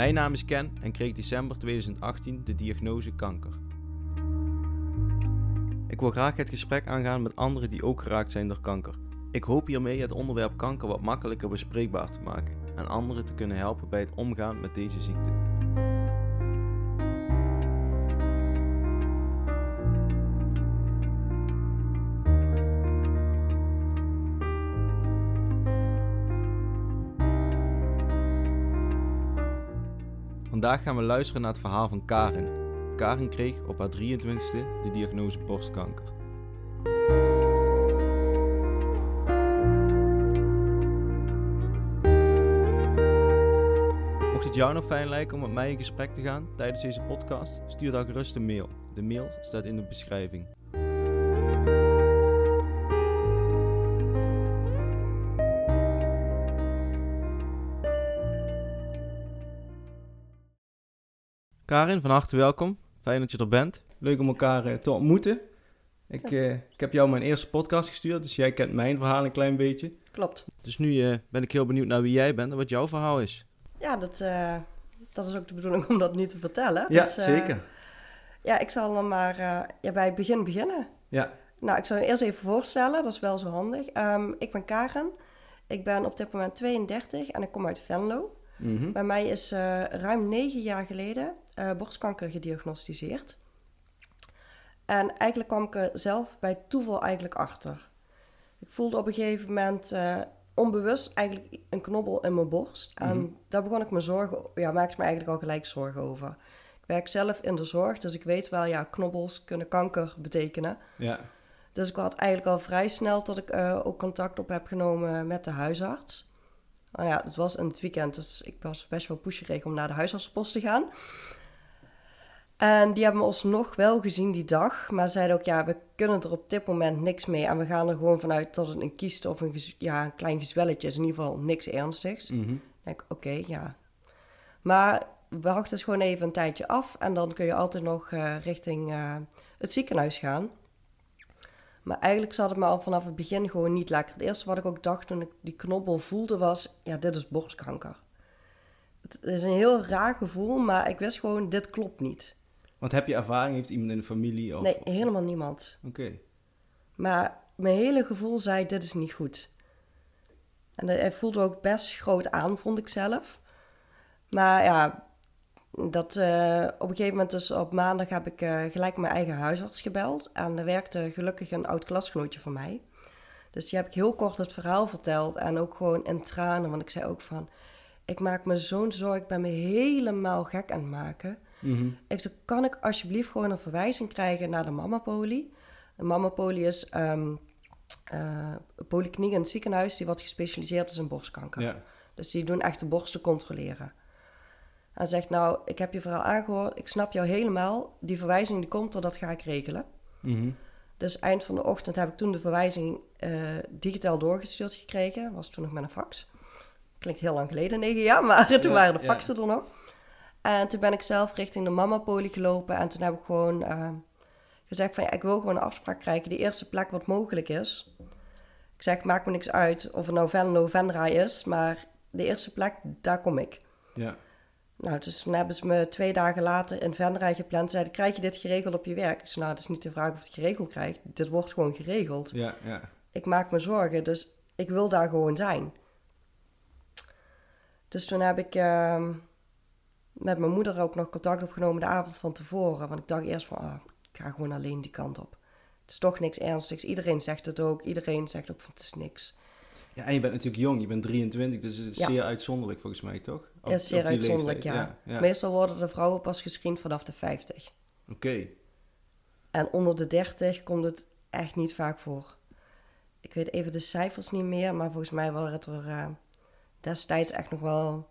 Mijn naam is Ken en kreeg december 2018 de diagnose kanker. Ik wil graag het gesprek aangaan met anderen die ook geraakt zijn door kanker. Ik hoop hiermee het onderwerp kanker wat makkelijker bespreekbaar te maken en anderen te kunnen helpen bij het omgaan met deze ziekte. Vandaag gaan we luisteren naar het verhaal van Karin. Karin kreeg op haar 23e de diagnose borstkanker. Mocht het jou nog fijn lijken om met mij in gesprek te gaan tijdens deze podcast, stuur dan gerust een mail. De mail staat in de beschrijving. Karin, van harte welkom. Fijn dat je er bent. Leuk om elkaar eh, te ontmoeten. Ik, eh, ik heb jou mijn eerste podcast gestuurd, dus jij kent mijn verhaal een klein beetje. Klopt. Dus nu eh, ben ik heel benieuwd naar wie jij bent en wat jouw verhaal is. Ja, dat, eh, dat is ook de bedoeling om dat nu te vertellen. Ja, Dus, eh, zeker. Ja, ik zal dan maar eh, ja, bij het begin beginnen. Ja, Nou, ik zal je eerst even voorstellen, dat is wel zo handig. Ehm, ik ben Karen. Ik ben op dit moment 32 en ik kom uit Venlo. mhm. Bij mij is eh, ruim negen jaar geleden eh, borstkanker gediagnosticeerd. En eigenlijk kwam ik er zelf bij toeval eigenlijk achter. Ik voelde op een gegeven moment eh, onbewust eigenlijk een knobbel in mijn borst. En Mhm. daar begon ik me zorgen, ja, maakte me eigenlijk al gelijk zorgen over. Ik werk zelf in de zorg, dus ik weet wel, ja, knobbels kunnen kanker betekenen. ja. Dus ik had eigenlijk al vrij snel dat ik eh, ook contact op heb genomen met de huisarts. Nou ja, het was in het weekend, dus ik was best wel pusherig om naar de huisartsenpost te gaan. En die hebben ons nog wel gezien die dag, maar zeiden ook, ja, we kunnen er op dit moment niks mee. En we gaan er gewoon vanuit dat het een kiest of een, ja, een klein gezwelletje is, in ieder geval niks ernstigs. mhm. Ik denk, oké, ja. Maar wacht dus gewoon even een tijdje af en dan kun je altijd nog eh, richting eh, het ziekenhuis gaan. Maar eigenlijk zat het me al vanaf het begin gewoon niet lekker. Het eerste wat ik ook dacht toen ik die knobbel voelde was, ja, dit is borstkanker. Het is een heel raar gevoel, maar ik wist gewoon, dit klopt niet. Want heb je ervaring? Heeft iemand in de familie? Of... Nee, helemaal niemand. Oké. Maar mijn hele gevoel zei, dit is niet goed. En hij voelde ook best groot aan, vond ik zelf. Maar ja, dat, eh, op een gegeven moment dus op maandag heb ik eh, gelijk mijn eigen huisarts gebeld. En er werkte gelukkig een oud klasgenootje van mij. Dus die heb ik heel kort het verhaal verteld. En ook gewoon in tranen, want ik zei ook van... Ik maak me zo'n zorg, ik ben me helemaal gek aan het maken. Mhm. Ik zei, kan ik alsjeblieft gewoon een verwijzing krijgen naar de mammapolie? De mammapolie is ehm eh, een polykliniek in het ziekenhuis die wat gespecialiseerd is in borstkanker. Ja. Dus die doen echt de borsten controleren. En zegt, nou, ik heb je verhaal aangehoord, ik snap jou helemaal. Die verwijzing die komt er, dat ga ik regelen. Mhm. Dus eind van de ochtend heb ik toen de verwijzing eh, digitaal doorgestuurd gekregen. Was toen nog met een fax. Klinkt heel lang geleden, negen jaar, maar toen Ja, waren de ja. faxen er nog. En toen ben ik zelf richting de mamapolie gelopen. En toen heb ik gewoon eh, gezegd van, ja, ik wil gewoon een afspraak krijgen. Die eerste plek wat mogelijk is. Ik zeg, maakt me niks uit of het nou Venlo of Venray is. Maar de eerste plek, daar kom ik. Ja. Nou, dus toen hebben ze me twee dagen later in Venray gepland. Zeiden, krijg je dit geregeld op je werk? Ik zei, nou, het is niet de vraag of ik het geregeld krijg. Dit wordt gewoon geregeld. Ja. Ja. Ik maak me zorgen, dus ik wil daar gewoon zijn. Dus toen heb ik ehm, met mijn moeder ook nog contact opgenomen de avond van tevoren. Want ik dacht eerst van, ah, ik ga gewoon alleen die kant op. Het is toch niks ernstigs. Iedereen zegt het ook. Iedereen zegt ook van, het is niks. Ja, en je bent natuurlijk jong, je bent 23, dus het is Ja. zeer uitzonderlijk volgens mij, toch? Op- Ja, zeer uitzonderlijk, leeftijd. ja. ja. ja. Meestal worden de vrouwen pas gescreend vanaf de 50. Oké. En onder de 30 komt het echt niet vaak voor. Ik weet even de cijfers niet meer, maar volgens mij waren het er eh, destijds echt nog wel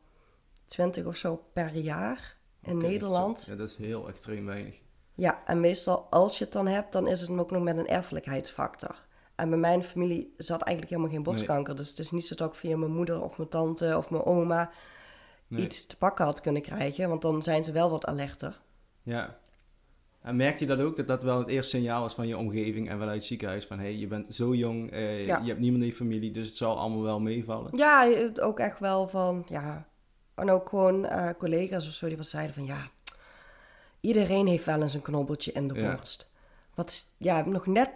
20 of zo per jaar in Nederland. zo. Ja, dat is heel extreem weinig. Ja, en meestal als je het dan hebt, dan is het ook nog met een erfelijkheidsfactor. En bij mijn familie zat eigenlijk helemaal geen borstkanker. Dus het is niet zo dat ik via mijn moeder of mijn tante of mijn oma Nee. iets te pakken had kunnen krijgen. Want dan zijn ze wel wat alerter. Ja. En merkte je dat ook, dat dat wel het eerste signaal was van je omgeving en vanuit het ziekenhuis? Van, hé, hey, je bent zo jong, eh, Ja. je hebt niemand in je familie, dus het zal allemaal wel meevallen. Ja, ook echt wel van, ja, En ook gewoon eh, collega's of zo die wat zeiden van ja, iedereen heeft wel eens een knobbeltje in de Ja. borst. Wat, ja, nog net,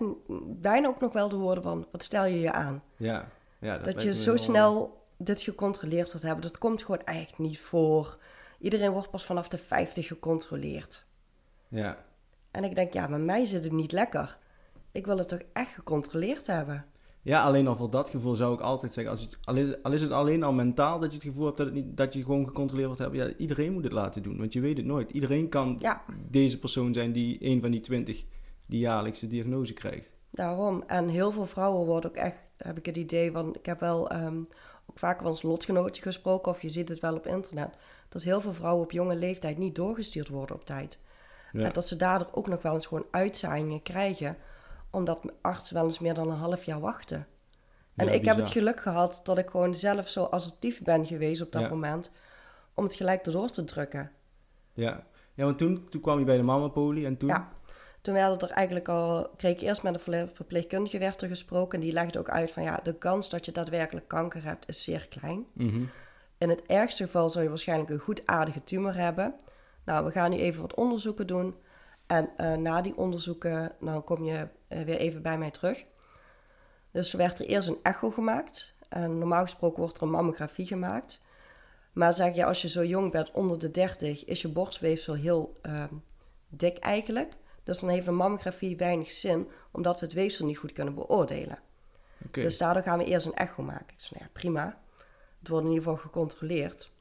bijna ook nog wel de woorden van, wat stel je je aan? Ja, ja Dat, lijkt je zo wel- snel dit gecontroleerd wordt hebben, dat komt gewoon eigenlijk niet voor. Iedereen wordt pas vanaf de 50 gecontroleerd. Ja, En ik denk, ja, bij mij zit het niet lekker. Ik wil het toch echt gecontroleerd hebben. Ja, alleen al voor dat gevoel zou ik altijd zeggen, als het- al, is, al is het alleen al mentaal dat je het gevoel hebt dat, het niet, dat je gewoon gecontroleerd wordt hebben, ja, iedereen moet het laten doen, want je weet het nooit. Iedereen kan Ja, deze persoon zijn die een van die twintig die jaarlijkse diagnose krijgt. daarom. En heel veel vrouwen worden ook echt, heb ik het idee van, ik heb wel ehm, ook vaak wel eens lotgenoten gesproken, of je ziet het wel op internet, dat heel veel vrouwen op jonge leeftijd niet doorgestuurd worden op tijd. Ja, En dat ze daardoor ook nog wel eens gewoon uitzaaiingen krijgen, omdat artsen wel eens meer dan een half jaar wachten. En Ja, ik heb het geluk gehad dat ik gewoon zelf zo assertief ben geweest op dat Ja. moment, om het gelijk erdoor te drukken. Ja, ja want toen, toen kwam je bij de mamapolie en toen... Ja. Toen werden er eigenlijk al, kreeg ik eerst met een verpleegkundige werd er gesproken. En die legde ook uit van ja, de kans dat je daadwerkelijk kanker hebt is zeer klein. Mhm. In het ergste geval zou je waarschijnlijk een goedaardige tumor hebben. Nou, we gaan nu even wat onderzoeken doen. En eh, na die onderzoeken, dan kom je weer even bij mij terug. Dus er werd er eerst een echo gemaakt. En normaal gesproken wordt er een mammografie gemaakt. Maar zeg je, als je zo jong bent, onder de 30, is je borstweefsel heel ehm, dik eigenlijk. Dus dan heeft een mammografie weinig zin, omdat we het weefsel niet goed kunnen beoordelen. Oké. Dus daardoor gaan we eerst een echo maken. Ik zei, nou ja, prima. Het wordt in ieder geval gecontroleerd.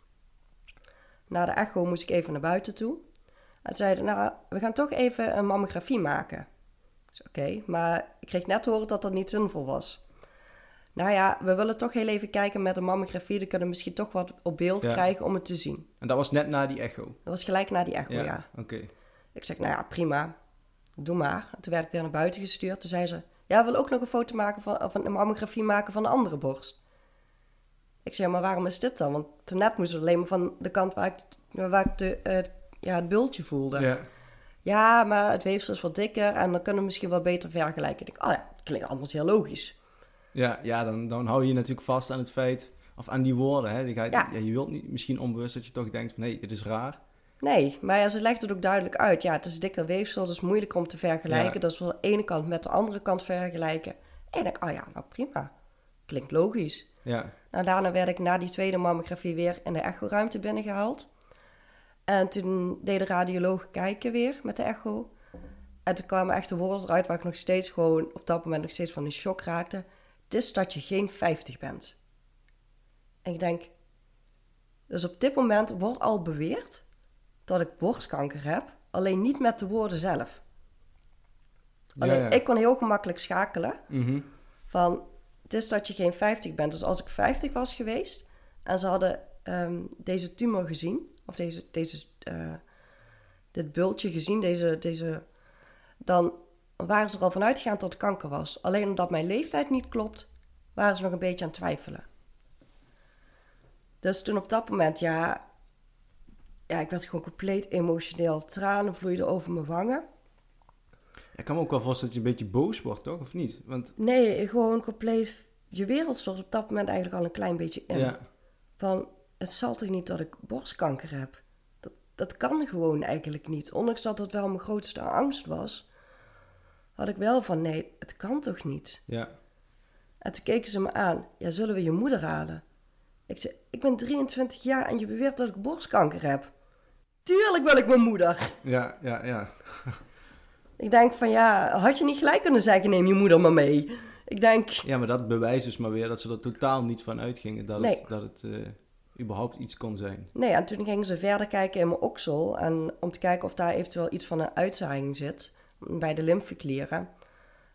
Na de echo moest ik even naar buiten toe. En zeiden, nou, we gaan toch even een mammografie maken. Oké, maar ik kreeg net te horen dat dat niet zinvol was. Nou ja, we willen toch heel even kijken met een mammografie. Dan kunnen we misschien toch wat op beeld Ja. krijgen om het te zien. En dat was net na die echo. Dat was gelijk na die echo, ja. Oké. Ik zeg, nou ja, prima. Doe maar. En toen werd ik weer naar buiten gestuurd. Toen zei ze, ja, we willen ook nog een foto maken van, of een mammografie maken van de andere borst. Ik zei, maar waarom is dit dan? Want net moest het alleen maar van de kant waar ik, het- waar ik de, eh, ja, het bultje voelde. Ja. Ja. maar het weefsel is wat dikker en dan kunnen we misschien wel beter vergelijken. Ik denk, oh ja, het klinkt allemaal heel logisch. Ja, ja dan, dan hou je je natuurlijk vast aan het feit, of aan die woorden. Hè. Die ga je, Ja. ja. je wilt niet, misschien onbewust dat je toch denkt van, hé, dit is raar. Nee, maar ja, ze legt het ook duidelijk uit. Ja, het is dikker weefsel, dat is moeilijk om te vergelijken. Ja. Dat is van de ene kant met de andere kant vergelijken. En ik denk, oh ja, nou prima. Klinkt logisch. Ja, Nou, daarna werd ik na die tweede mammografie weer in de echoruimte binnengehaald. En toen deed de radioloog kijken weer met de echo. En toen kwamen echt de woorden eruit waar ik nog steeds gewoon op dat moment nog steeds van in shock raakte. Het is dat je geen 50 bent. En ik denk, dus op dit moment wordt al beweerd dat ik borstkanker heb, alleen niet met de woorden zelf. Alleen, ja. ik kon heel gemakkelijk schakelen Mhm. van het is dat je geen 50 bent. Dus als ik 50 was geweest en ze hadden ehm, deze tumor gezien, of deze, deze, eh, dit bultje gezien, deze, deze, dan waren ze er al vanuit gegaan dat het kanker was. Alleen omdat mijn leeftijd niet klopt, waren ze nog een beetje aan het twijfelen. Dus toen op dat moment, ja, ja, ik werd gewoon compleet emotioneel. Tranen vloeiden over mijn wangen. Ik kan me ook wel voorstellen dat je een beetje boos wordt, toch? Of niet? Want, Nee, gewoon compleet. Je wereld stort op dat moment eigenlijk al een klein beetje in. ja, Van, het zal toch niet dat ik borstkanker heb? Dat, dat kan gewoon eigenlijk niet. Ondanks dat dat wel mijn grootste angst was, had ik wel van, nee, het kan toch niet? ja. En toen keken ze me aan, ja, zullen we je moeder halen? Ik zei, ik ben 23 jaar en je beweert dat ik borstkanker heb. Tuurlijk wil ik mijn moeder. Ja, ja, ja. Ik denk van, ja, had je niet gelijk kunnen zeggen, neem je moeder maar mee. Ik denk, Ja, maar dat bewijst dus maar weer dat ze er totaal niet van uitgingen dat Nee. het, dat het eh, überhaupt iets kon zijn. Nee, en toen gingen ze verder kijken in mijn oksel. En om te kijken of daar eventueel iets van een uitzaaiing zit. Bij de lymfeklieren.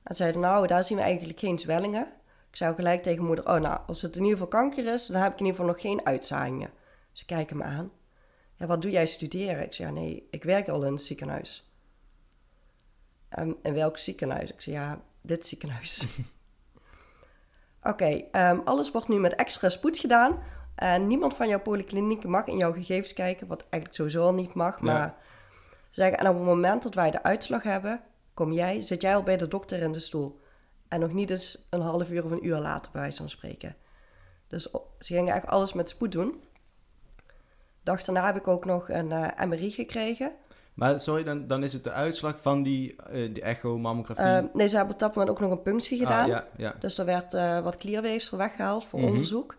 En zeiden, nou, daar zien we eigenlijk geen zwellingen. Ik zei gelijk tegen moeder, oh nou, als het in ieder geval kanker is, dan heb ik in ieder geval nog geen uitzaaiingen. Ze kijken me aan. Ja, wat doe jij studeren? Ik zei, ja, nee, ik werk al in het ziekenhuis. En in welk ziekenhuis? Ik zei, ja, dit ziekenhuis. Oké, ehm, alles wordt nu met extra spoed gedaan. En niemand van jouw polykliniek mag in jouw gegevens kijken, wat eigenlijk sowieso al niet mag. Ja. Maar ze zeggen, en op het moment dat wij de uitslag hebben, kom jij, zit jij al bij de dokter in de stoel. En nog niet eens een half uur of een uur later, bij wijze van spreken. Dus ze gingen echt alles met spoed doen. dag daarna heb ik ook nog een eh, MRI gekregen. Maar sorry, dan, dan is het de uitslag van die, eh die echo-mammografie. Eh, nee, ze hebben op dat moment ook nog een punctie gedaan. Ah, ja, ja. Dus er werd wat klierweefsel weggehaald voor Mhm. onderzoek.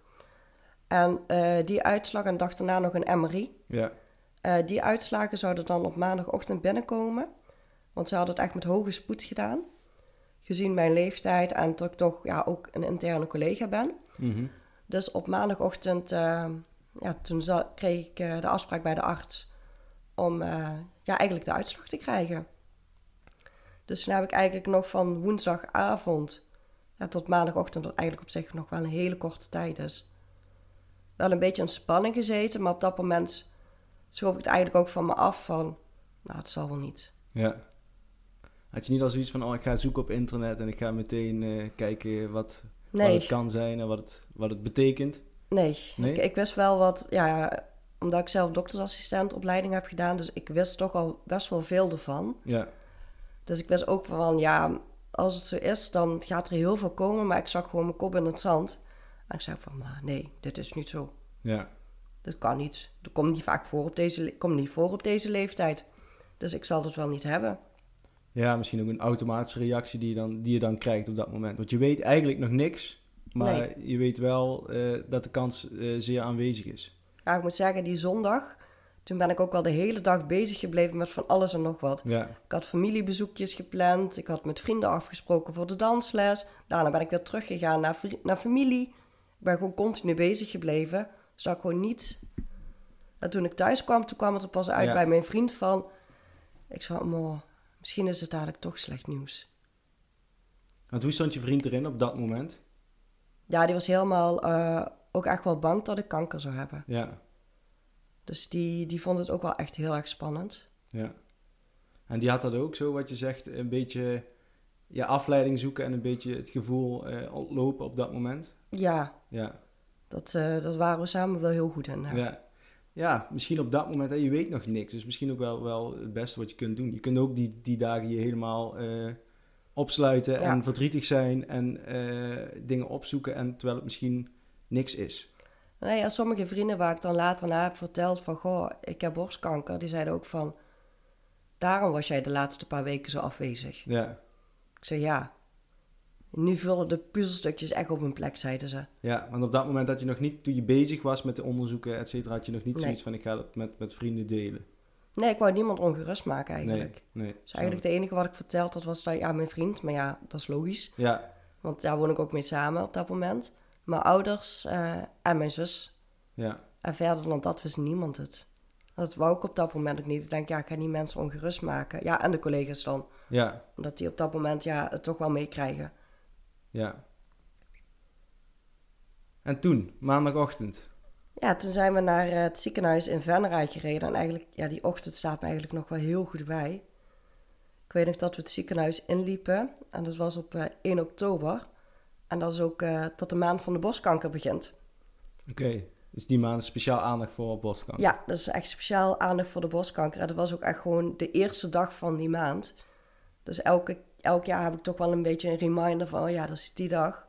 En eh, die uitslag en de dag daarna nog een MRI. ja. Eh, die uitslagen zouden dan op maandagochtend binnenkomen. Want ze hadden het echt met hoge spoed gedaan. Gezien mijn leeftijd en dat ik toch ja, ook een interne collega ben. Mhm. Dus op maandagochtend eh, ja, toen kreeg ik de afspraak bij de arts om ja, eigenlijk de uitslag te krijgen. Dus toen heb ik eigenlijk nog van woensdagavond ja, tot maandagochtend, wat eigenlijk op zich nog wel een hele korte tijd is, wel een beetje in spanning gezeten. Maar op dat moment schoof ik het eigenlijk ook van me af van, nou het zal wel niet. ja. Had je niet al zoiets van, oh, ik ga zoeken op internet en ik ga meteen eh, kijken wat, het kan zijn en wat het, wat het betekent? nee. Nee? Ik, ik wist wel wat, ja, omdat ik zelf doktersassistentopleiding heb gedaan, dus ik wist toch al best wel veel ervan. Ja, Dus ik wist ook van, ja, als het zo is, dan gaat er heel veel komen. Maar ik zag gewoon mijn kop in het zand. En ik zei van, maar nee, dit is niet zo. ja, Dit kan niet. Dat komt niet vaak voor op deze, komt niet voor op deze leeftijd. Dus ik zal het wel niet hebben. ja, misschien ook een automatische reactie die je, dan, die je dan krijgt op dat moment. Want je weet eigenlijk nog niks, maar je weet wel eh, dat de kans eh, zeer aanwezig is. Ja, ik moet zeggen, die zondag, toen ben ik ook wel de hele dag bezig gebleven met van alles en nog wat. Ja, Ik had familiebezoekjes gepland. Ik had met vrienden afgesproken voor de dansles. Daarna ben ik weer teruggegaan naar, naar familie. Ik ben gewoon continu bezig gebleven. Zodat ik gewoon niet... En toen ik thuis kwam, toen kwam het er pas uit Ja. bij mijn vriend van... Ik zei, "Mo, misschien is het eigenlijk toch slecht nieuws. want hoe stond je vriend erin op dat moment? Ja, die was helemaal eh, ook echt wel bang dat ik kanker zou hebben. Ja, Dus die, die vond het ook wel echt heel erg spannend. ja. En die had dat ook zo, wat je zegt, een beetje ja, afleiding zoeken en een beetje het gevoel eh, ontlopen op dat moment? Ja, Ja, dat, eh, dat waren we samen wel heel goed in. ja. Ja. ja. misschien op dat moment, hè, je weet nog niks, dus misschien ook wel, wel het beste wat je kunt doen. Je kunt ook die, die dagen je helemaal eh, opsluiten Ja. en verdrietig zijn en eh, dingen opzoeken, en terwijl het misschien niks is. Ja, sommige vrienden waar ik dan later na heb verteld van... Goh, ik heb borstkanker. Die zeiden ook van... Daarom was jij de laatste paar weken zo afwezig. Ja, Ik zei ja. Nu vullen de puzzelstukjes echt op hun plek, zeiden ze. ja, want op dat moment had je nog niet, toen je bezig was met de onderzoeken, et cetera, had je nog niet Nee. zoiets van ik ga dat met, met vrienden delen. Nee, ik wou niemand ongerust maken eigenlijk. Nee, nee. Dus eigenlijk het enige wat ik verteld had was dat ja, mijn vriend. Maar ja, dat is logisch. Ja, Want daar woon ik ook mee samen op dat moment. Mijn ouders eh, en mijn zus. ja, En verder dan dat wist niemand het. Dat wou ik op dat moment ook niet. Ik denk, ja, ik ga niet mensen ongerust maken. Ja, en de collega's dan. ja, Omdat die op dat moment ja, het toch wel meekrijgen. Ja. En toen, maandagochtend. Ja, toen zijn we naar eh, het ziekenhuis in Venray gereden. En eigenlijk, ja, die ochtend staat me eigenlijk nog wel heel goed bij. Ik weet nog dat we het ziekenhuis inliepen. En dat was op eh, 1 oktober. En dat is ook eh, dat de maand van de borstkanker begint. Oké, dus die maand is speciaal aandacht voor borstkanker. Ja, dat is echt speciaal aandacht voor de borstkanker. En dat was ook echt gewoon de eerste dag van die maand. Dus elke, elk jaar heb ik toch wel een beetje een reminder van... Oh ja, dat is die dag.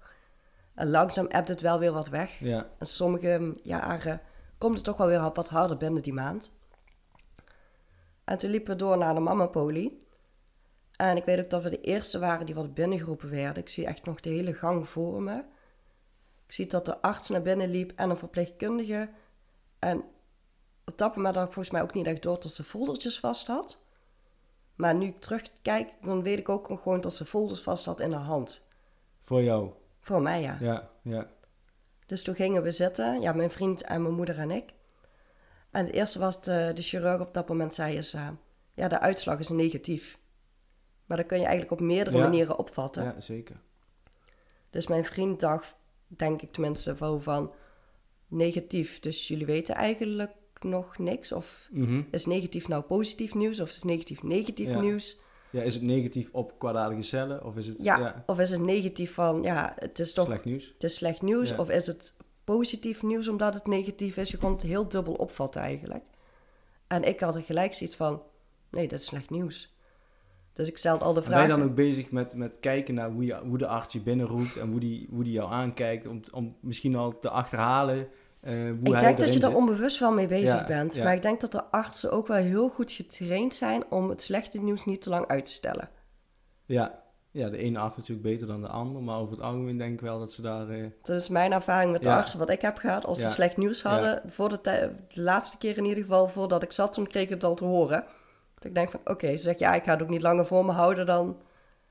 En langzaam appt het wel weer wat weg. Ja, En sommige jaren komt het toch wel weer wat harder binnen die maand. En toen liepen we door naar de mamapolie. En ik weet ook dat we de eerste waren die wat binnengeroepen werden. Ik zie echt nog de hele gang voor me. Ik zie dat de arts naar binnen liep en een verpleegkundige. En op dat moment had ik volgens mij ook niet echt door dat ze foldertjes vast had. Maar nu ik terugkijk, dan weet ik ook gewoon dat ze folders vast had in haar hand. voor jou. Voor mij, ja. Ja, ja, Dus toen gingen we zitten, ja, mijn vriend en mijn moeder en ik. En het eerste was de, de chirurg op dat moment zei is, ja, de uitslag is negatief. Maar dat kun je eigenlijk op meerdere Ja. manieren opvatten. ja, zeker. Dus mijn vriend dacht, denk ik tenminste, wel van negatief. Dus jullie weten eigenlijk nog niks? Of Mhm. is negatief nou positief nieuws? Of is negatief negatief Ja. nieuws? Ja, is het negatief op kwaadaardige cellen of is het Ja, of is het negatief van, ja, het is toch slecht nieuws? het is slecht nieuws? Ja. Of is het positief nieuws omdat het negatief is? Je kon het heel dubbel opvatten eigenlijk. En ik had er gelijk zoiets van, nee, dat is slecht nieuws. Dus ik stelde al de En ben je dan ook bezig met, met kijken naar hoe, je, hoe de arts je binnenroept en hoe die, hoe die jou aankijkt om, om misschien al te achterhalen eh, Ik denk dat je zit. onbewust wel mee bezig Ja, bent. ja. Maar ik denk dat de artsen ook wel heel goed getraind zijn om het slechte nieuws niet te lang uit te stellen. Ja. ja, de ene arts natuurlijk beter dan de ander, maar over het algemeen denk ik wel dat ze daar... eh, Dat is mijn ervaring met de Ja. artsen wat ik heb gehad. Als ze slecht nieuws hadden, voor de, laatste keer in ieder geval voordat ik zat, toen kreeg ik het al te horen. Dat ik denk van, oké, ze zegt ja, ik ga het ook niet langer voor me houden dan...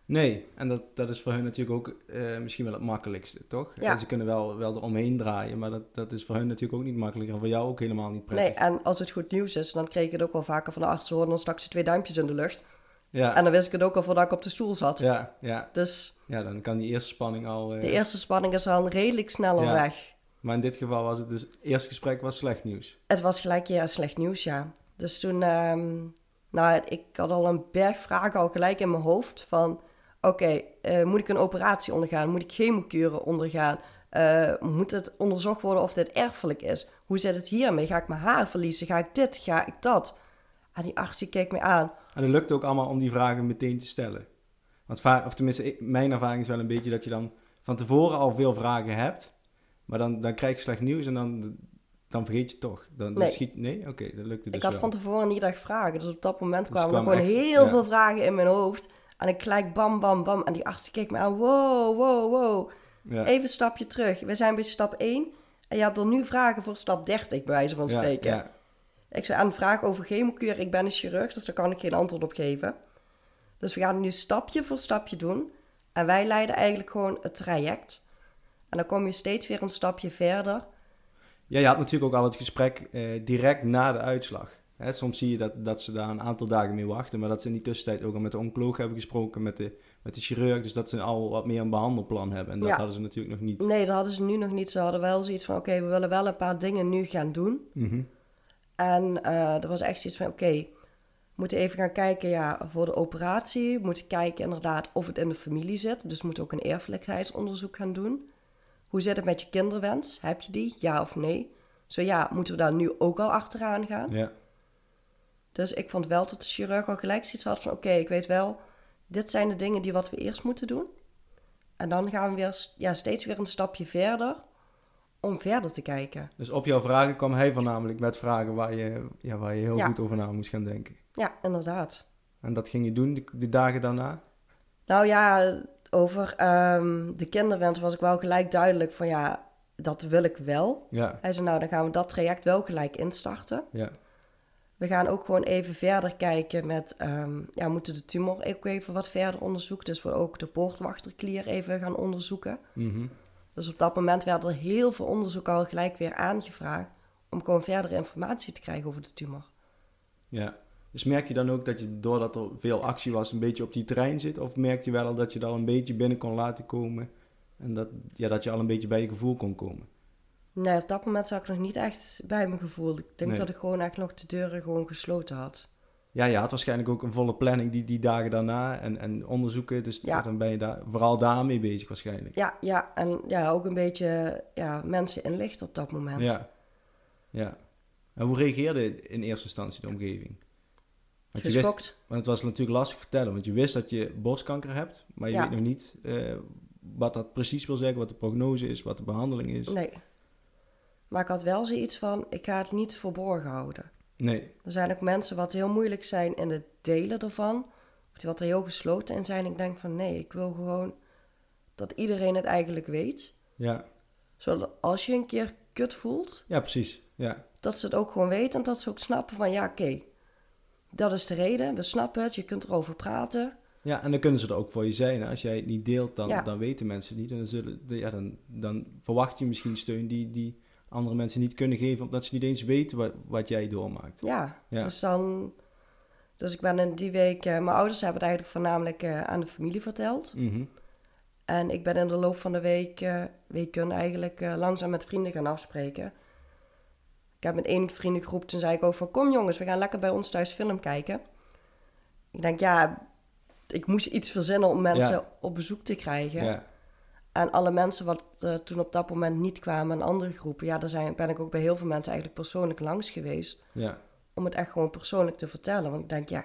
Nee, en dat, dat is voor hun natuurlijk ook eh, misschien wel het makkelijkste, toch? Ja. En ze kunnen wel, wel eromheen draaien, maar dat, dat is voor hun natuurlijk ook niet makkelijker en voor jou ook helemaal niet prettig. Nee, en als het goed nieuws is, dan kreeg ik het ook wel vaker van de arts. Ze hoorden dan straks twee duimpjes in de lucht. Ja, En dan wist ik het ook al voordat ik op de stoel zat. ja, ja, Dus ja, dan kan die eerste spanning al... eh, de eerste spanning is al redelijk sneller Ja. weg. Maar in dit geval was het dus, het eerste gesprek was slecht nieuws. Het was gelijk ja, slecht nieuws, ja. Dus toen, ehm, nou, ik had al een berg vragen al gelijk in mijn hoofd van... Oké, eh, moet ik een operatie ondergaan? Moet ik chemokuren ondergaan? Eh, moet het onderzocht worden of dit erfelijk is? Hoe zit het hiermee? Ga ik mijn haar verliezen? Ga ik dit? Ga ik dat? En die arts die keek me aan. En het lukt ook allemaal om die vragen meteen te stellen. Want of tenminste, mijn ervaring is wel een beetje dat je dan van tevoren al veel vragen hebt, maar dan, dan krijg je slecht nieuws en dan, dan vergeet je het toch. Dan, dan Nee. schiet, nee? Oké, dat lukte dus ik had wel. van tevoren niet echt vragen. Dus op dat moment Dus kwamen er gewoon echt- heel ja. veel vragen in mijn hoofd. En ik gelijk bam, bam, bam. En die arts keek me aan. Wow, wow, wow. Ja. Even een stapje terug. We zijn bij stap 1. En je hebt er nu vragen voor stap 30, bij wijze van Ja, spreken. ja. Ik zei aan een vraag over chemokuur. Ik ben een chirurg, dus daar kan ik geen antwoord op geven. Dus we gaan nu stapje voor stapje doen. En wij leiden eigenlijk gewoon het traject. En dan kom je steeds weer een stapje verder. Ja, je had natuurlijk ook al het gesprek eh, direct na de uitslag. Hè, soms zie je dat, dat ze daar een aantal dagen mee wachten, maar dat ze in die tussentijd ook al met de oncoloog hebben gesproken, met de, met de chirurg, dus dat ze al wat meer een behandelplan hebben. En dat Ja. hadden ze natuurlijk nog niet. Nee, dat hadden ze nu nog niet. Ze hadden wel zoiets van: oké, we willen wel een paar dingen nu gaan doen. Mhm. En eh er was echt zoiets van: oké, we moeten even gaan kijken ja, voor de operatie. We moeten kijken inderdaad of het in de familie zit. Dus we moeten ook een erfelijkheidsonderzoek gaan doen. Hoe zit het met je kinderwens? Heb je die? Ja of nee? Zo ja, moeten we daar nu ook al achteraan gaan? Ja. Dus ik vond wel dat de chirurg al gelijk zoiets had van... oké, ik weet wel, dit zijn de dingen die wat we eerst moeten doen. En dan gaan we weer, ja, steeds weer een stapje verder om verder te kijken. Dus op jouw vragen kwam hij voornamelijk met vragen waar je, ja, waar je heel Ja. goed over na moest gaan denken. Ja, inderdaad. En dat ging je doen de, de dagen daarna? Nou ja, over ehm, de kinderwens was ik wel gelijk duidelijk van ja, dat wil ik wel. Ja, Hij zei nou, dan gaan we dat traject wel gelijk instarten. ja, We gaan ook gewoon even verder kijken met, ehm, ja, we moeten de tumor ook even wat verder onderzoeken. Dus we ook de poortwachterklier even gaan onderzoeken. mhm. Dus op dat moment werd er heel veel onderzoek al gelijk weer aangevraagd om gewoon verdere informatie te krijgen over de tumor. ja. Dus merk je dan ook dat je, doordat er veel actie was, een beetje op die trein zit? Of merk je wel al dat je er al een beetje binnen kon laten komen? En dat, ja, dat je al een beetje bij je gevoel kon komen? Nee, op dat moment zat ik nog niet echt bij mijn gevoel. Ik denk Nee. dat ik gewoon echt nog de deuren gewoon gesloten had. Ja, je had waarschijnlijk ook een volle planning die, die dagen daarna en, en onderzoeken. Dus Ja. dan ben je daar vooral daarmee bezig waarschijnlijk. Ja, ja, en ja, ook een beetje ja, mensen inlichten op dat moment. Ja. ja. En hoe reageerde in eerste instantie de omgeving? Want, je wist, want het was natuurlijk lastig vertellen, want je wist dat je borstkanker hebt, maar je Ja. weet nog niet eh, wat dat precies wil zeggen, wat de prognose is, wat de behandeling is. Nee. Maar ik had wel zoiets van, ik ga het niet verborgen houden. Nee. Er zijn ook mensen wat heel moeilijk zijn in het delen ervan. Of die wat er heel gesloten in zijn. Ik denk van, nee, ik wil gewoon dat iedereen het eigenlijk weet. Ja. Zodat als je een keer kut voelt, ja, precies. Ja. dat ze het ook gewoon weten. En dat ze ook snappen van, ja, oké, dat is de reden. We snappen het, je kunt erover praten. ja, en dan kunnen ze er ook voor je zijn. hè. Als jij het niet deelt, dan, Ja. dan weten mensen het niet. En dan, zullen, ja, dan, dan verwacht je misschien steun die, die andere mensen niet kunnen geven, omdat ze niet eens weten wat, wat jij doormaakt. Ja, Ja. dus dan... Dus ik ben in die week... eh, mijn ouders hebben het eigenlijk voornamelijk eh, aan de familie verteld. Mhm. En ik ben in de loop van de week, eh, weken eigenlijk langzaam met vrienden gaan afspreken. Ik heb met één vriendengroep, toen zei ik ook van... Kom jongens, we gaan lekker bij ons thuis film kijken. Ik denk, ja, ik moest iets verzinnen om mensen Ja. op bezoek te krijgen. Ja. En alle mensen wat eh, toen op dat moment niet kwamen, en andere groepen... Ja, daar zijn, ben ik ook bij heel veel mensen eigenlijk persoonlijk langs geweest. Ja. Om het echt gewoon persoonlijk te vertellen. Want ik denk, ja,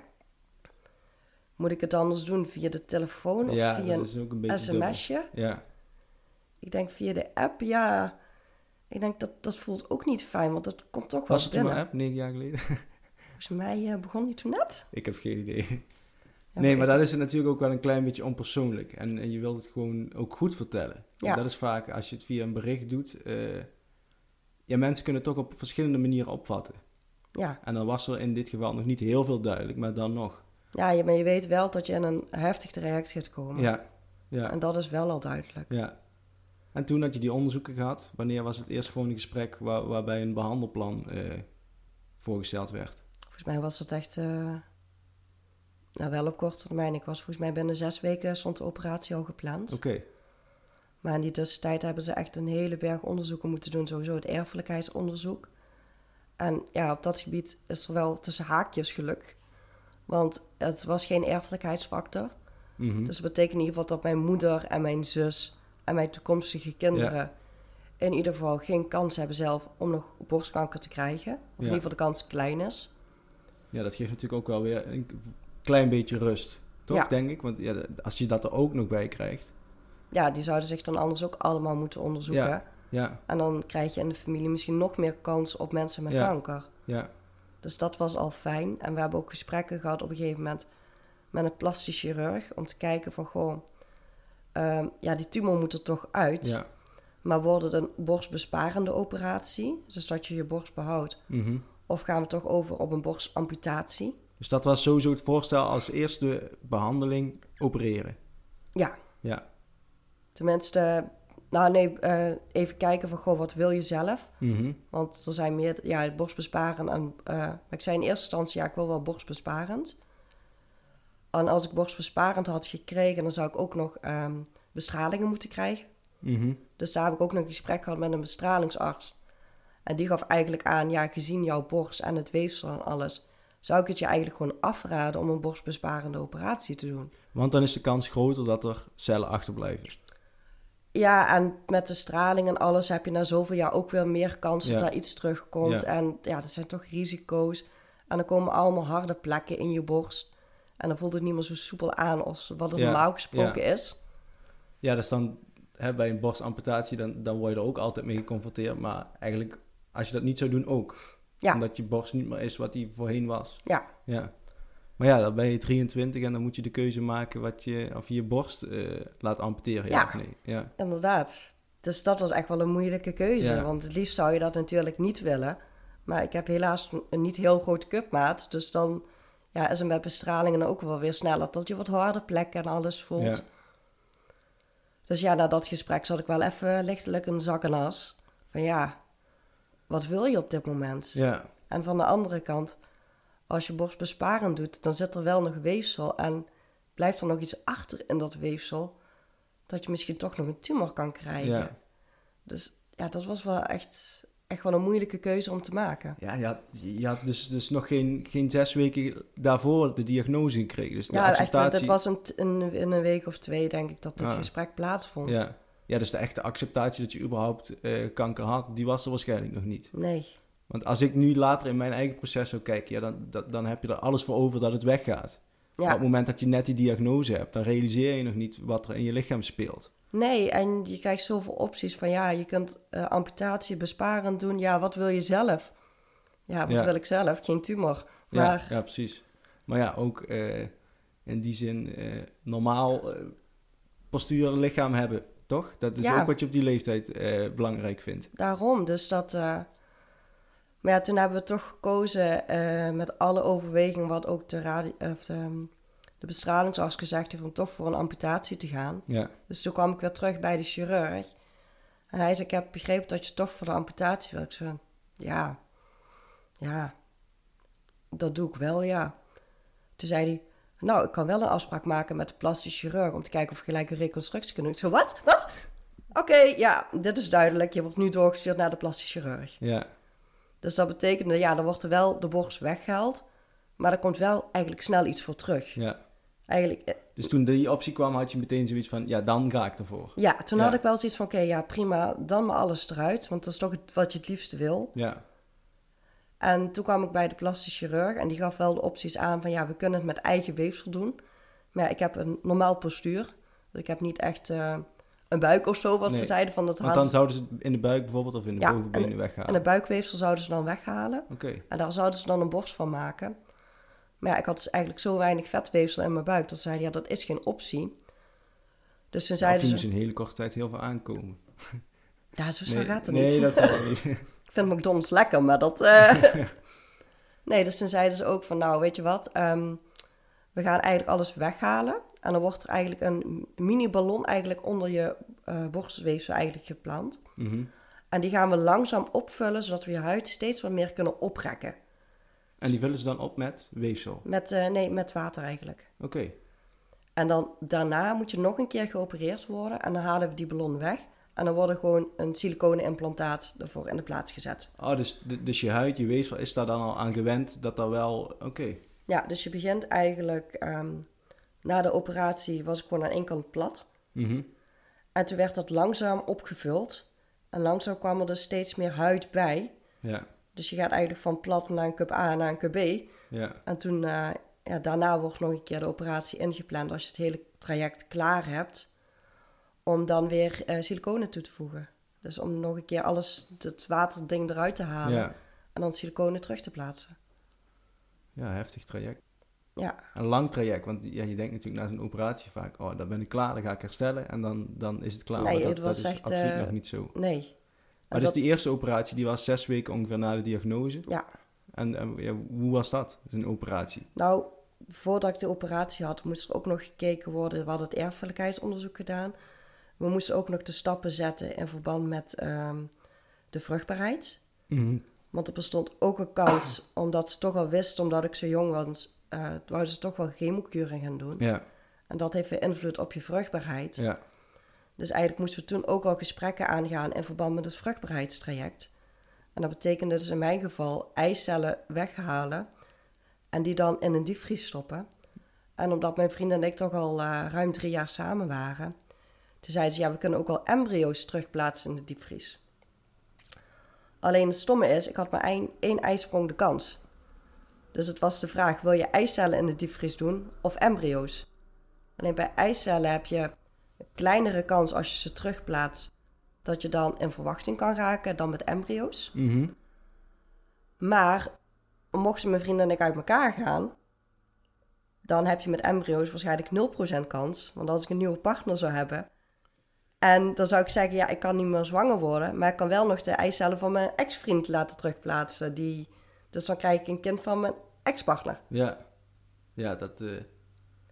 moet ik het anders doen via de telefoon of ja, via dat een is ook een sms'je? Ja. Ik denk via de app, ja. Ik denk dat dat voelt ook niet fijn, want dat komt toch wel Was het binnen. maar app, negen jaar geleden? Volgens mij eh, begon die toen net. ik heb geen idee. Nee, maar dat is het natuurlijk ook wel een klein beetje onpersoonlijk. En, en je wilt het gewoon ook goed vertellen. Ja. Dat is vaak, als je het via een bericht doet... eh, ja, mensen kunnen het toch op verschillende manieren opvatten. Ja, En dan was er in dit geval nog niet heel veel duidelijk, maar dan nog. ja je, maar je weet wel dat je in een heftig traject gaat komen. Ja, ja, En dat is wel al duidelijk. ja. En toen had je die onderzoeken gehad. Wanneer was het eerstvolgende gesprek waar, waarbij een behandelplan eh, voorgesteld werd? Volgens mij was het echt, eh, nou wel op korte termijn. Ik was volgens mij binnen zes weken stond de operatie al gepland. Oké, Maar in die tussentijd hebben ze echt een hele berg onderzoeken moeten doen. Sowieso het erfelijkheidsonderzoek. En ja, op dat gebied is er wel tussen haakjes geluk. Want het was geen erfelijkheidsfactor. mhm. Dus dat betekent in ieder geval dat mijn moeder en mijn zus en mijn toekomstige kinderen... in ieder geval geen kans hebben zelf om nog borstkanker te krijgen. Of in ieder geval de kans klein is. ja, dat geeft natuurlijk ook wel weer een klein beetje rust. Toch, Ja. denk ik? Want ja, als je dat er ook nog bij krijgt. Ja, die zouden zich dan anders ook allemaal moeten onderzoeken. Ja. Ja, En dan krijg je in de familie misschien nog meer kans op mensen met kanker. ja, Dus dat was al fijn. En we hebben ook gesprekken gehad op een gegeven moment met een plastisch chirurg. Om te kijken van, goh, ehm, ja, die tumor moet er toch uit. ja. Maar wordt het een borstbesparende operatie? Dus dat je je borst behoudt. mhm. Of gaan we toch over op een borstamputatie? Dus dat was sowieso het voorstel als eerste behandeling opereren. Ja, Ja. tenminste... Nou nee, eh, even kijken van, goh, wat wil je zelf? Mhm. Want er zijn meer, ja, borstbesparend en... eh, maar ik zei in eerste instantie, ja, ik wil wel borstbesparend. En als ik borstbesparend had gekregen, dan zou ik ook nog ehm, bestralingen moeten krijgen. Mhm. Dus daar heb ik ook nog een gesprek gehad met een bestralingsarts. En die gaf eigenlijk aan, ja, gezien jouw borst en het weefsel en alles... zou ik het je eigenlijk gewoon afraden om een borstbesparende operatie te doen. Want dan is de kans groter dat er cellen achterblijven. Ja, en met de straling en alles heb je na zoveel jaar ook weer meer kans dat daar iets terugkomt. Ja. En ja, dat zijn toch risico's. En dan komen allemaal harde plekken in je borst. En dan voelt het niet meer zo soepel aan als wat het Ja, normaal gesproken is. Ja, dus dan hè, bij een borstamputatie, dan, dan word je er ook altijd mee geconfronteerd. Maar eigenlijk, als je dat niet zou doen, ook. Ja. Omdat je borst niet meer is wat die voorheen was. Ja, Ja. Maar ja, dan ben je 23 en dan moet je de keuze maken wat je, of je je borst eh, laat amputeren, ja, Ja. of nee. Ja. inderdaad. Dus dat was echt wel een moeilijke keuze. Ja. Want het liefst zou je dat natuurlijk niet willen. Maar ik heb helaas een- een niet heel grote cupmaat. Dus dan ja, is het met bestralingen ook wel weer sneller. Dat je wat harde plekken en alles voelt. Ja. Dus ja, na dat gesprek zat ik wel even lichtelijk een zak en as. Van ja, wat wil je op dit moment? Ja. En van de andere kant, als je borstbesparend doet, dan zit er wel nog weefsel. En blijft er nog iets achter in dat weefsel, dat je misschien toch nog een tumor kan krijgen. Ja. Dus ja, dat was wel echt, echt wel een moeilijke keuze om te maken. Ja, je had, je had dus, dus nog geen, geen zes weken daarvoor de diagnose gekregen. Dus de Ja, echt, acceptatie... het was een, t- een, in een week of twee, denk ik, dat dit Ah. gesprek plaatsvond. Ja. Ja, dus de echte acceptatie dat je überhaupt eh, kanker had, die was er waarschijnlijk nog niet. Nee, Want als ik nu later in mijn eigen proces zou kijken, ja, dan, dat, dan heb je er alles voor over dat het weggaat. Op het moment dat je net die diagnose hebt, dan realiseer je nog niet wat er in je lichaam speelt. Nee, en je krijgt zoveel opties van ja, je kunt eh, amputatie besparend doen. Ja, wat wil je zelf? Ja, wat Ja. wil ik zelf? Geen tumor. Ja, Maar ja precies. Maar ja, ook eh, in die zin normaal postuur lichaam hebben, toch? Dat is Ja. ook wat je op die leeftijd eh, belangrijk vindt. daarom, dus dat... eh, Maar ja, toen hebben we toch gekozen eh, met alle overwegingen wat ook de, radi- of de, de bestralingsarts gezegd heeft om toch voor een amputatie te gaan. Ja, Dus toen kwam ik weer terug bij de chirurg. En hij zei, ik heb begrepen dat je toch voor de amputatie wil. Ik zei, ja, ja, dat doe ik wel, ja. Toen zei hij, nou, ik kan wel een afspraak maken met de plastisch chirurg... om te kijken of we gelijk een reconstructie kunnen doen. Ik zei, wat? Wat? Oké, ja, dit is duidelijk. Je wordt nu doorgestuurd naar de plastisch chirurg. ja, Dus dat betekende, ja, dan wordt er wel de borst weggehaald... maar er komt wel eigenlijk snel iets voor terug. ja. Eigenlijk, eh, Dus toen die optie kwam, had je meteen zoiets van, ja, dan ga ik ervoor. Ja, toen Ja. had ik wel zoiets van, oké, ja, prima, dan maar alles eruit. Want dat is toch wat je het liefste wil. Ja, En toen kwam ik bij de plastisch chirurg en die gaf wel de opties aan van, ja, we kunnen het met eigen weefsel doen. Maar ja, ik heb een normaal postuur. Dus ik heb niet echt eh, een buik of zo, wat ze Nee. zeiden van dat Want dan zouden ze het in de buik bijvoorbeeld of in de Ja, bovenbenen En weghalen. de buikweefsel zouden ze dan weghalen. Oké. En daar zouden ze dan een borst van maken. Maar ja, ik had dus eigenlijk zo weinig vetweefsel in mijn buik. Dat ze zeiden, ja, dat is geen optie. Dus toen Of zeiden ze... in een hele korte tijd heel veel aankomen. Ja, zo snel Nee, gaat het nee niet. dat zal niet. Vind McDonald's lekker, maar dat... eh, nee, dus toen zeiden ze ook van, nou, weet je wat? ehm, we gaan eigenlijk alles weghalen. En dan wordt er eigenlijk een mini-ballon eigenlijk onder je eh borstweefsel eigenlijk geplant. Mhm. En die gaan we langzaam opvullen, zodat we je huid steeds wat meer kunnen oprekken. En die vullen ze dan op met weefsel. Met, eh, nee, met water eigenlijk. Oké. En dan daarna moet je nog een keer geopereerd worden. En dan halen we die ballon weg. En dan wordt er gewoon een siliconen implantaat ervoor in de plaats gezet. Oh, dus, dus je huid, je weefsel, is daar dan al aan gewend dat dat wel... Oké. Ja, dus je begint eigenlijk... ehm, na de operatie was ik gewoon aan één kant plat. Mhm. En toen werd dat langzaam opgevuld. En langzaam kwam er dus steeds meer huid bij. Ja. Dus je gaat eigenlijk van plat naar een cup A naar een cup B. Ja. En toen, eh, ja, daarna wordt nog een keer de operatie ingepland als je het hele traject klaar hebt. Om dan weer eh siliconen toe te voegen. Dus om nog een keer alles, het waterding eruit te halen. Ja. En dan siliconen terug te plaatsen. Ja, heftig traject. Ja, Een lang traject, want ja, je denkt natuurlijk na zo'n operatie vaak... Oh, dan ben ik klaar, dan ga ik herstellen en dan, dan is het klaar. Nee, maar dat, het was dat is echt, absoluut eh, nog niet zo. nee. Maar En dus dat- die eerste operatie, die was zes weken ongeveer na de diagnose. Ja, En, en ja, hoe was dat, een operatie? nou, voordat ik de operatie had, moest er ook nog gekeken worden. We hadden het erfelijkheidsonderzoek gedaan. We moesten ook nog de stappen zetten in verband met ehm, de vruchtbaarheid. Want er bestond ook een kans, omdat ze toch al wisten, omdat ik zo jong was, wouden ze toch wel chemokuren gaan doen. Ja, En dat heeft weer invloed op je vruchtbaarheid. ja. Dus eigenlijk moesten we toen ook al gesprekken aangaan in verband met het vruchtbaarheidstraject. En dat betekende dus in mijn geval eicellen weghalen en die dan in een diepvries stoppen. En omdat mijn vriend en ik toch al eh, ruim drie jaar samen waren, toen zeiden ze ja, we kunnen ook al embryo's terugplaatsen in de diepvries. Alleen het stomme is, ik had maar één, één ijsprong de kans. Dus het was de vraag, wil je eicellen in de diepvries doen of embryo's? Alleen bij eicellen heb je een kleinere kans als je ze terugplaatst, dat je dan in verwachting kan raken dan met embryo's. Mhm. Maar mochten mijn vrienden en ik uit elkaar gaan, dan heb je met embryo's waarschijnlijk 0% kans. Want als ik een nieuwe partner zou hebben, en dan zou ik zeggen, ja, ik kan niet meer zwanger worden, maar ik kan wel nog de eicellen van mijn ex-vriend laten terugplaatsen. Die, dus dan krijg ik een kind van mijn ex-partner. Ja. Ja, dat... nou,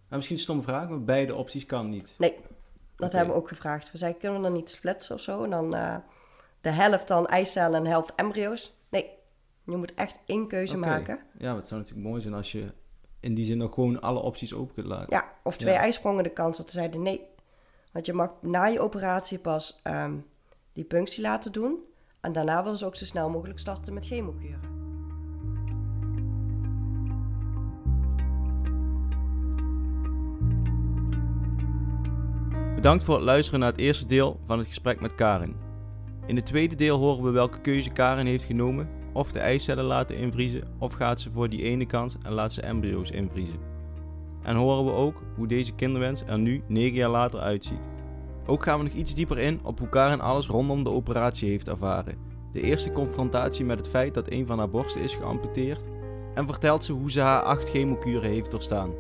misschien een stomme vraag, maar beide opties kan niet. Nee, dat hebben we ook gevraagd. We zeiden, kunnen we dan niet splitsen of zo? En dan eh, de helft dan eicellen en de helft embryo's? Nee, je moet echt één keuze maken. Ja, maar het zou natuurlijk mooi zijn als je in die zin nog gewoon alle opties open kunt laten. Ja, of twee Ja. ijsprongen de kans dat ze zeiden nee. Want je mag na je operatie pas ehm, die punctie laten doen. En daarna willen ze ook zo snel mogelijk starten met chemokuren. Bedankt voor het luisteren naar het eerste deel van het gesprek met Karin. In het tweede deel horen we welke keuze Karin heeft genomen. Of de eicellen laten invriezen, of gaat ze voor die ene kans en laat ze embryo's invriezen. En horen we ook hoe deze kinderwens er nu 9 jaar later uitziet. Ook gaan we nog iets dieper in op hoe Karin alles rondom de operatie heeft ervaren. De eerste confrontatie met het feit dat een van haar borsten is geamputeerd. En vertelt ze hoe ze haar acht chemokuren heeft doorstaan.